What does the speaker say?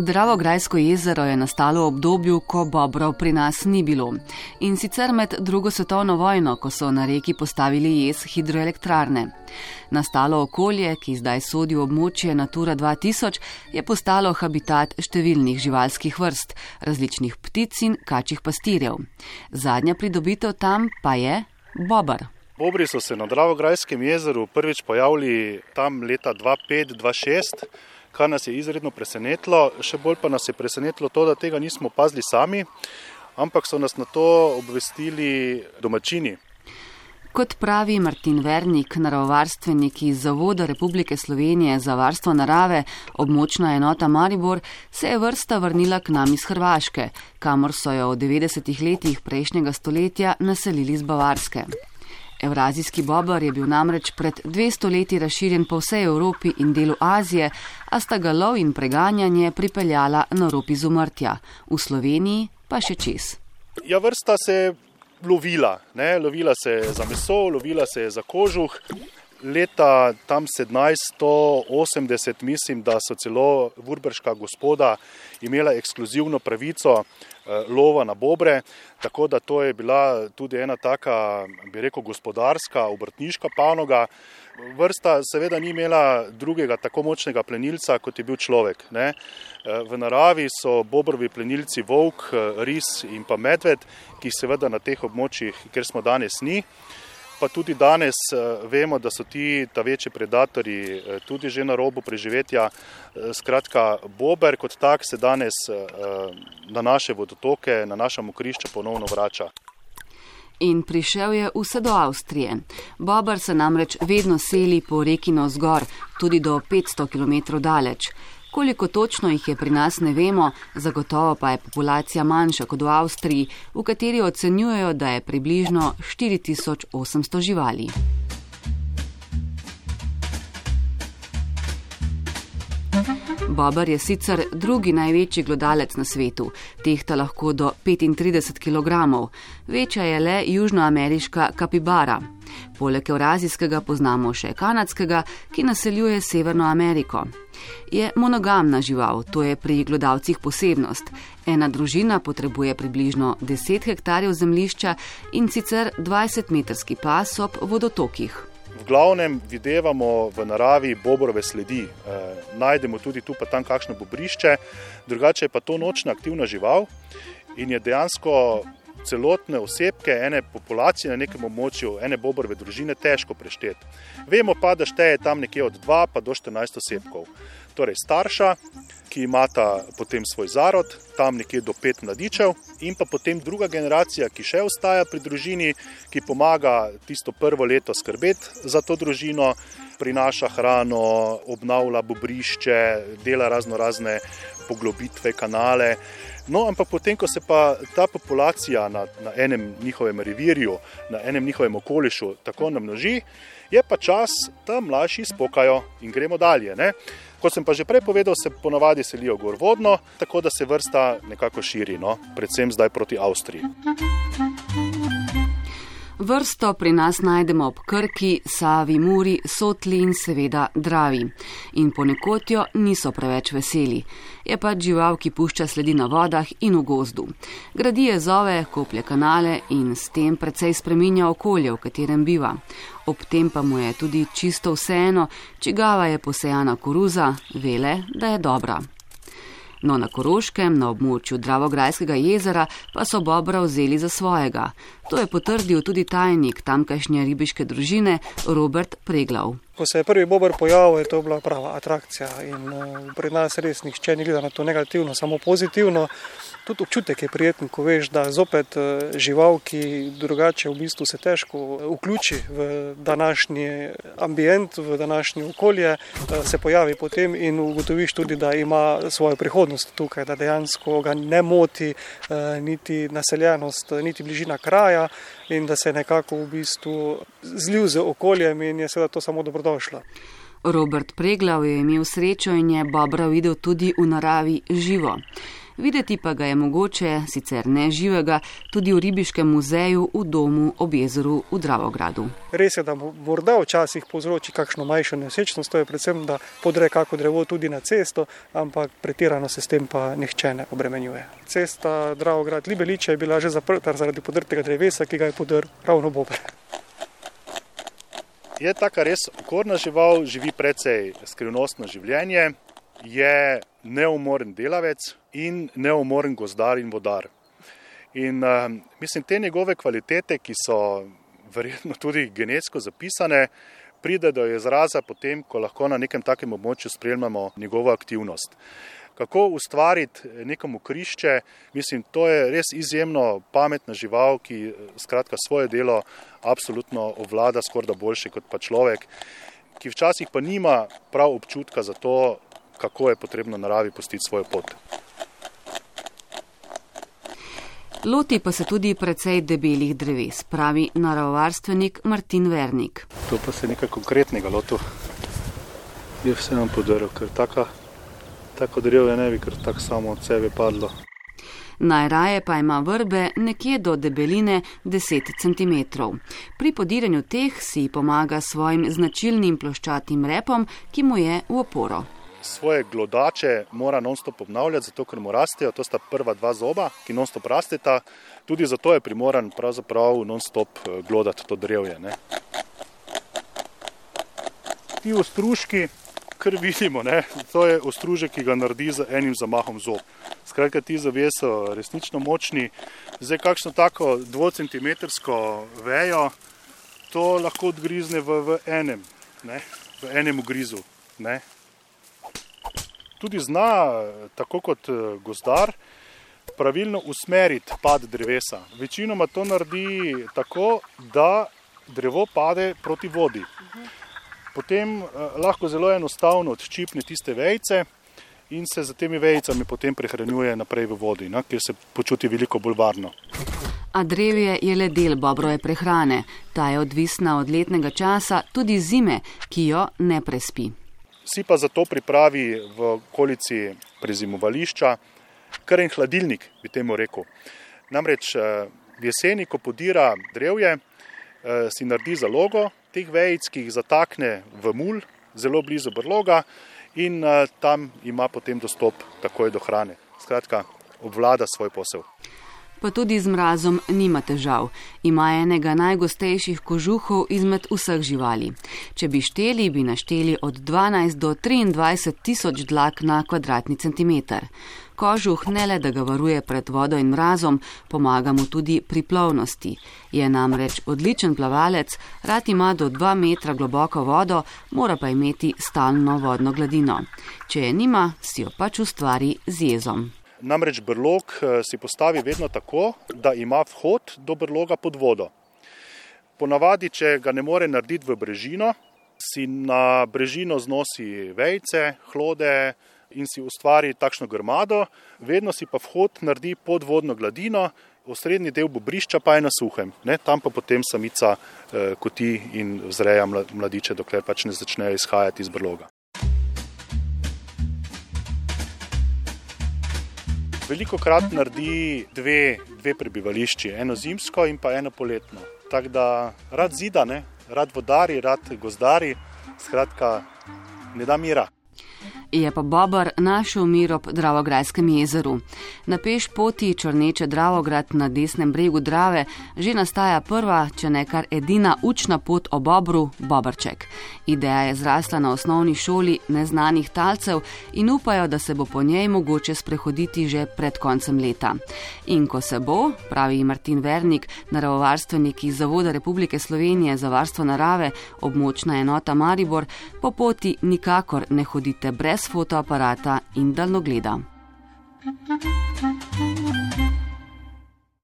Dravograjsko jezero je nastalo v obdobju, ko bobrov pri nas ni bilo. In sicer med drugo svetovno vojno, ko so na reki postavili jez hidroelektrarne. Nastalo okolje, ki zdaj sodi v območje Natura 2000, je postalo habitat številnih živalskih vrst, različnih ptic in kačjih pastirjev. Zadnja pridobitev tam pa je bobar. Bobri so se na Dravograjskem jezeru prvič pojavili tam leta 2005-2006 kar nas je izredno presenetilo. Še bolj pa nas je presenetilo to, da tega nismo pazili sami, ampak so nas na to obvestili domačini. Kot pravi Martin Vernik, naravovarstvenik iz Zavoda Republike Slovenije za varstvo narave, območna enota Maribor, se je vrsta vrnila k nam iz Hrvaške, kamor so jo v 90-ih letih prejšnjega stoletja naselili z Bavarske. Evrazijski bobar je bil namreč pred 200 leti razširjen po vsej Evropi in delu Azije, a sta ga lov in preganjanje pripeljala na rob izumrtja, v Sloveniji pa še čez. Ja, vrsta se je lovila, ne? lovila se je za meso, lovila se je za kožuh. Leta tam 1780, mislim, da so celo Vurberška gospoda imela ekskluzivno pravico Eh, lova na bobre, tako da to je bila tudi ena taka, bi rekel, gospodarska, obrtniška panoga. Vrsta seveda ni imela drugega tako močnega plenilca, kot je bil človek. Ne. Eh, v naravi so bobrovi plenilci volk, eh, ris in pa medved, ki seveda na teh območjih, kjer smo danes, ni pa tudi danes eh, vemo, da so ti ta večji predatori eh, tudi že na robu preživetja. Eh, skratka, bober kot tak se danes na naše vodotoke, na naša mokrišča ponovno vrača. In prišel je vse do Avstrije. Bobar se namreč vedno seli po reki navzgor, tudi do 500 km daleč. Koliko točno jih je pri nas, ne vemo, zagotovo pa je populacija manjša kot v Avstriji, v kateri ocenjujejo, da je približno 4800 živali. Bobar je sicer drugi največji glodalec na svetu, tehta lahko do 35 kg, večja je le južnoameriška kapibara. Poleg evrazijskega poznamo še kanadskega, ki naseljuje Severno Ameriko. Je monogamna žival, to je pri glodavcih posebnost. Ena družina potrebuje približno 10 hektarjev zemlišča in sicer 20-metrski pas ob vodotokih. V glavnem videvamo v naravi bobrove sledi. E, najdemo tudi tu pa tam kakšno bobrišče, drugače je pa to nočna aktivna žival in je dejansko celotne osebke ene populacije na nekem območju, ene bobrove družine, težko prešteti. Vemo pa, da šteje tam nekje od 2 do 14 osebkov. Torej starša, ki imata potem svoj zarod, tam nekje do 5 mladičev, in pa potem druga generacija, ki še ostaja pri družini, ki pomaga tisto prvo leto skrbeti za to družino, prinaša hrano, obnavlja bobrišče, dela razno razne poglobitve, kanale. No, ampak potem, ko se pa ta populacija na, na enem njihovem revirju, na enem njihovem okolišu tako namnoži, je pa čas, da mlajši spokajo in gremo dalje. Ne? Kot sem pa že prej povedal, se ponavadi selijo gor vodno, tako da se vrsta nekako širi, no? predvsem zdaj proti Avstriji. Vrsto pri nas najdemo ob Krki, Savi, Muri, Sotli in seveda Dravi. In ponekod jo niso preveč veseli. Je pa žival, ki pušča sledi na vodah in v gozdu. Gradi je zove, koplje kanale in s tem precej spreminja okolje, v katerem biva. Ob tem pa mu je tudi čisto vseeno, čigava je posejana koruza, vele, da je dobra. No, na Koroškem, na območju Dravograjskega jezera, pa so Bobra vzeli za svojega. To je potrdil tudi tajnik tamkajšnje ribiške družine Robert Preglav. Ko se je prvi Bobr pojavil, je to bila prava atrakcija in uh, pri nas res nihče ni gledal na to negativno, samo pozitivno. Tudi občutek je prijeten, ko veš, da zopet eh, žival, ki drugače v bistvu se težko eh, vključi v današnji ambient, v današnje okolje, eh, se pojavi potem in ugotoviš tudi, da ima svojo prihodnost tukaj, da dejansko ga ne moti niti naseljenost, niti bližina kraja in da se nekako v bistvu zlil z okoljem in je seveda to samo dobrodošlo. Robert Preglav je imel srečo in je Bobra videl tudi v naravi živo. Videti pa ga je mogoče, sicer ne živega, tudi v ribiškem muzeju v domu ob jezeru v Dravogradu. Res je, da morda včasih povzroči kakšno majšo nesečnost, to je predvsem, da podre kako drevo tudi na cesto, ampak pretirano se s tem pa nihče ne obremenjuje. Cesta Dravograd Libeliče je bila že zaprta zaradi podrtega drevesa, ki ga je podrl ravno bober. Je taka res okorna žival, živi precej skrivnostno življenje, je neumoren delavec in neumoren gozdar in vodar. In uh, mislim, te njegove kvalitete, ki so verjetno tudi genetsko zapisane, pride do izraza potem, ko lahko na nekem takem območju spremljamo njegovo aktivnost. Kako ustvariti nekomu krišče, mislim, to je res izjemno pametna žival, ki skratka svoje delo absolutno ovlada skorda boljše kot pa človek, ki včasih pa nima prav občutka za to, kako je potrebno naravi pustiti svojo pot. Loti pa se tudi precej debelih dreves, pravi naravovarstvenik Martin Vernik. To pa se nekaj konkretnega lotu. Je vse vam podaril, ker taka, tako drevo je ne bi, ker tako samo od sebe padlo. Najraje pa ima vrbe nekje do debeline 10 cm. Pri podiranju teh si pomaga svojim značilnim ploščatim repom, ki mu je v oporo svoje glodače mora non-stop obnavljati, zato ker mu rastejo, to sta prva dva zoba, ki non-stop rasteta, tudi zato je primoran pravzaprav non-stop eh, glodati to drevje. Ne. Ti ostružki, kar vidimo, ne, to je ostružek, ki ga naredi z enim zamahom zob. Skratka, ti zavije so resnično močni. Zdaj, kakšno tako dvocentimetrsko vejo, to lahko odgrizne v, v enem, ne, v enem ugrizu. Ne tudi zna, tako kot eh, gozdar, pravilno usmeriti pad drevesa. Večinoma to naredi tako, da drevo pade proti vodi. Potem eh, lahko zelo enostavno odščipne tiste vejce in se z temi vejicami potem prehranjuje naprej v vodi, na, kjer se počuti veliko bolj varno. A drevje je le del bobrove prehrane. Ta je odvisna od letnega časa, tudi zime, ki jo ne prespi si pa zato pripravi v okolici prezimovališča kar en hladilnik, bi temu rekel. Namreč eh, v jeseni, ko podira drevje, eh, si naredi zalogo teh vejic, ki jih zatakne v mul, zelo blizu brloga in eh, tam ima potem dostop takoj do hrane. Skratka, obvlada svoj posel pa tudi z mrazom nima težav. Ima enega najgostejših kožuhov izmed vseh živali. Če bi šteli, bi našteli od 12 do 23 tisoč dlak na kvadratni centimeter. Kožuh ne le, da ga varuje pred vodo in mrazom, pomaga mu tudi pri plovnosti. Je namreč odličen plavalec, rad ima do 2 metra globoko vodo, mora pa imeti stalno vodno gladino. Če je nima, si jo pač ustvari z jezom. Namreč brlog eh, si postavi vedno tako, da ima vhod do brloga pod vodo. Ponavadi, če ga ne more narediti v brežino, si na brežino znosi vejce, hlode in si ustvari takšno grmado, vedno si pa vhod naredi pod vodno gladino, osrednji del bobrišča pa je na suhem. Ne? Tam pa potem samica eh, koti in vzreja mladiče, dokler pač ne začnejo izhajati iz brloga. Veliko krat naredi dve, dve prebivališči, eno zimsko in pa eno poletno. Tako da rad zidane, rad vodari, rad gozdari, skratka, ne da mira je pa Bobar našel mir ob Dravograjskem jezeru. Na peš poti črneče Dravograd na desnem bregu Drave že nastaja prva, če ne kar edina učna pot o Bobru, Bobrček. Ideja je zrasla na osnovni šoli neznanih talcev in upajo, da se bo po njej mogoče sprehoditi že pred koncem leta. In ko se bo, pravi Martin Vernik, naravovarstvenik iz Zavoda Republike Slovenije za varstvo narave, območna enota Maribor, po poti nikakor ne hodite brez fotoaparata in daljnogleda. Thank you.